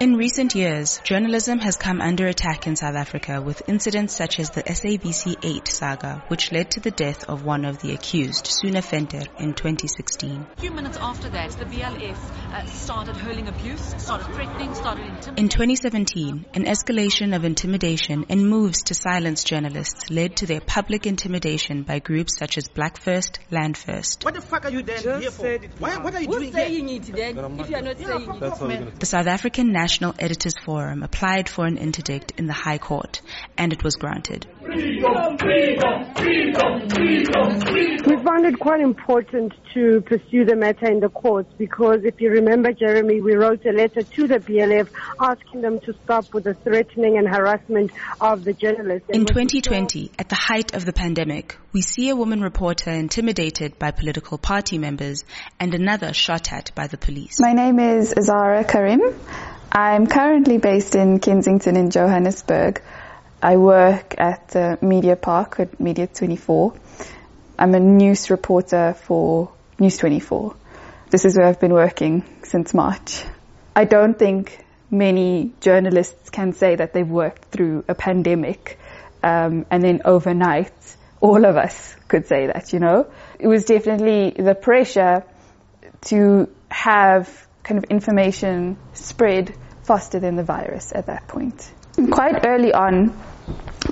In recent years, journalism has come under attack in South Africa with incidents such as the SABC 8 saga, which led to the death of one of the accused, Suna Venter, in 2016. A few minutes after that, the BLF uh, started hurling abuse, started threatening, started intimidating. In 2017, an escalation of intimidation and moves to silence journalists led to their public intimidation by groups such as Black First, Land First. What the fuck are you then Just here for? Why, what are you Who's doing here? saying it then? If you are not saying it. That's The South African National Editors Forum applied for an interdict in the High Court, and it was granted. We found it quite important to pursue the matter in the courts because if you remember, Jeremy, we wrote a letter to the BLF asking them to stop with the threatening and harassment of the journalists. In And what we 2020, at the height of the pandemic, we see a woman reporter intimidated by political party members and another shot at by the police. My name is Zara Karrim. I'm currently based in Kensington in Johannesburg. I work at uh, Media Park at Media 24. I'm a news reporter for News 24. This is where I've been working since March. I don't think many journalists can say that they've worked through a pandemic um, and then overnight all of us could say that, you know. It was definitely the pressure to have kind of information spread faster than the virus at that point. Quite early on,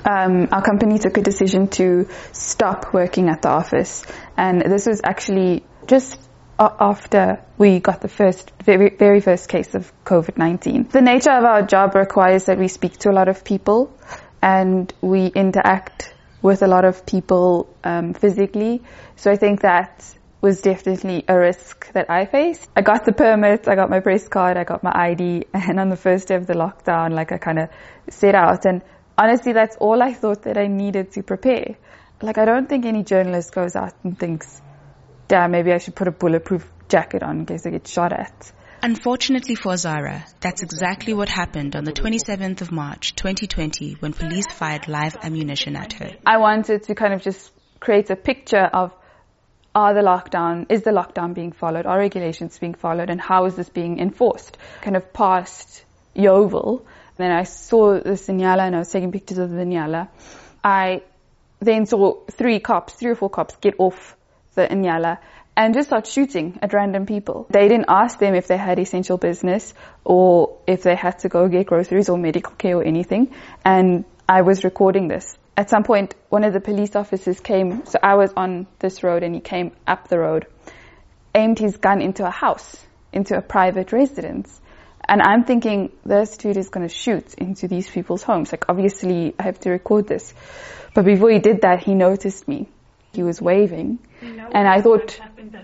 um, our company took a decision to stop working at the office, and this was actually just after we got the first, very, very first case of COVID-19. The nature of our job requires that we speak to a lot of people, and we interact with a lot of people um, physically. So I think that was definitely a risk that I faced. I got the permit, I got my press card, I got my ID, and on the first day of the lockdown, like I kind of set out. And honestly, that's all I thought that I needed to prepare. Like I don't think any journalist goes out and thinks, damn, maybe I should put a bulletproof jacket on in case I get shot at. Unfortunately for Zara, that's exactly what happened on the 27th of March 2020 when police fired live ammunition at her. I wanted to kind of just create a picture of are the lockdown, is the lockdown being followed, are regulations being followed, and how is this being enforced? Kind of past Yeoville. Then I saw the Nyala and I was taking pictures of the Nyala. I then saw three cops, three or four cops get off the Nyala and just start shooting at random people. They didn't ask them if they had essential business or if they had to go get groceries or medical care or anything. And I was recording this. At some point, one of the police officers came, so I was on this road and he came up the road, aimed his gun into a house, into a private residence. And I'm thinking, this dude is going to shoot into these people's homes. Like, obviously, I have to record this. But before he did that, he noticed me. He was waving. And I thought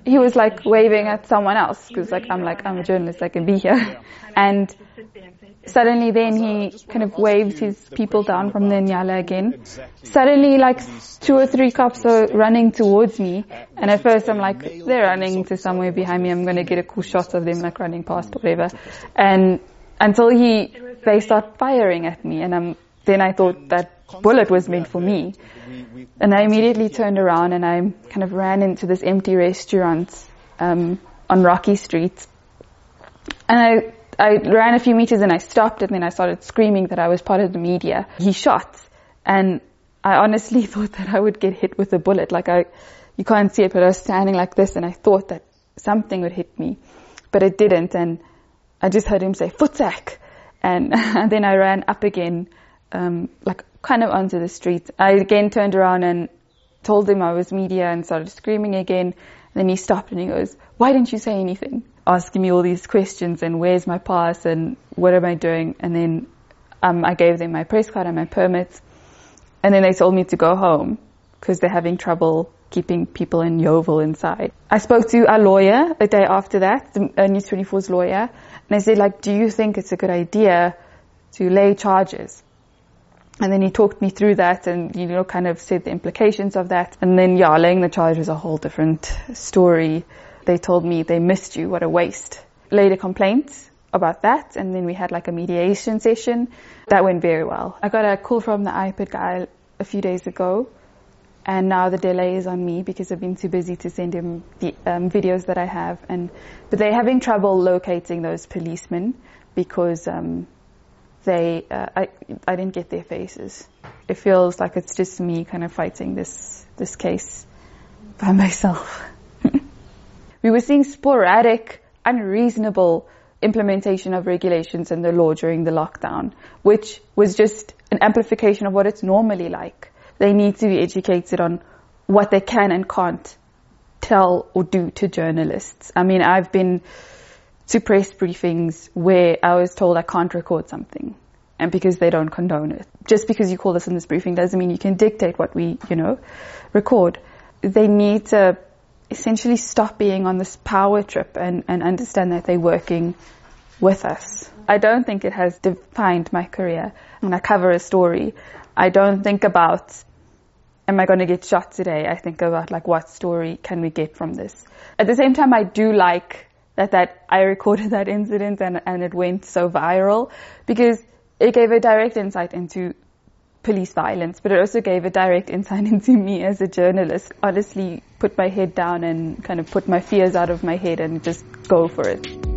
he was like waving at someone else because like I'm like, I'm a journalist, I can be here. And suddenly then he kind of waved his people down from the Nyala again. Suddenly like two or three cops are running towards me. And at first I'm like, they're running to somewhere behind me. I'm going to get a cool shot of them like running past or whatever. And until he, they start firing at me and I'm, then I thought that bullet was meant for me. And I immediately turned around and I kind of ran into this empty restaurant um, on Rockey Street. And I I ran a few meters and I stopped and then I started screaming that I was part of the media. He shot and I honestly thought that I would get hit with a bullet. Like I, you can't see it, but I was standing like this and I thought that something would hit me, but it didn't. And I just heard him say footsack. And, and then I ran up again, um, like kind of onto the street. I again turned around and told him I was media and started screaming again. And then he stopped and he goes, why didn't you say anything? Asking me all these questions and where's my pass and what am I doing? And then um, I gave them my press card and my permits. And then they told me to go home because they're having trouble keeping people in Yeoville inside. I spoke to a lawyer the day after that, the News 24's lawyer, and I said, like, do you think it's a good idea to lay charges? And then he talked me through that and, you know, kind of said the implications of that. And then, yeah, laying the charge is a whole different story. They told me they missed you. What a waste. Laid a complaint about that. And then we had like a mediation session. That went very well. I got a call from the IPID guy a few days ago and now the delay is on me because I've been too busy to send him the um, videos that I have. And but they're having trouble locating those policemen because um, they uh, I I didn't get their faces. It feels like it's just me kind of fighting this this case by myself. We were seeing sporadic, unreasonable implementation of regulations and the law during the lockdown, which was just an amplification of what it's normally like. They need to be educated on what they can and can't tell or do to journalists. I mean, I've been to press briefings where I was told I can't record something and because they don't condone it. Just because you call us in this briefing doesn't mean you can dictate what we, you know, record. They need to essentially stop being on this power trip and, and understand that they're working with us. I don't think it has defined my career. When I cover a story, I don't think about, am I going to get shot today? I think about like, what story can we get from this? At the same time, I do like that, that I recorded that incident and, and it went so viral because it gave a direct insight into police violence, but it also gave a direct insight into me as a journalist. Honestly, put my head down and kind of put my fears out of my head and just go for it.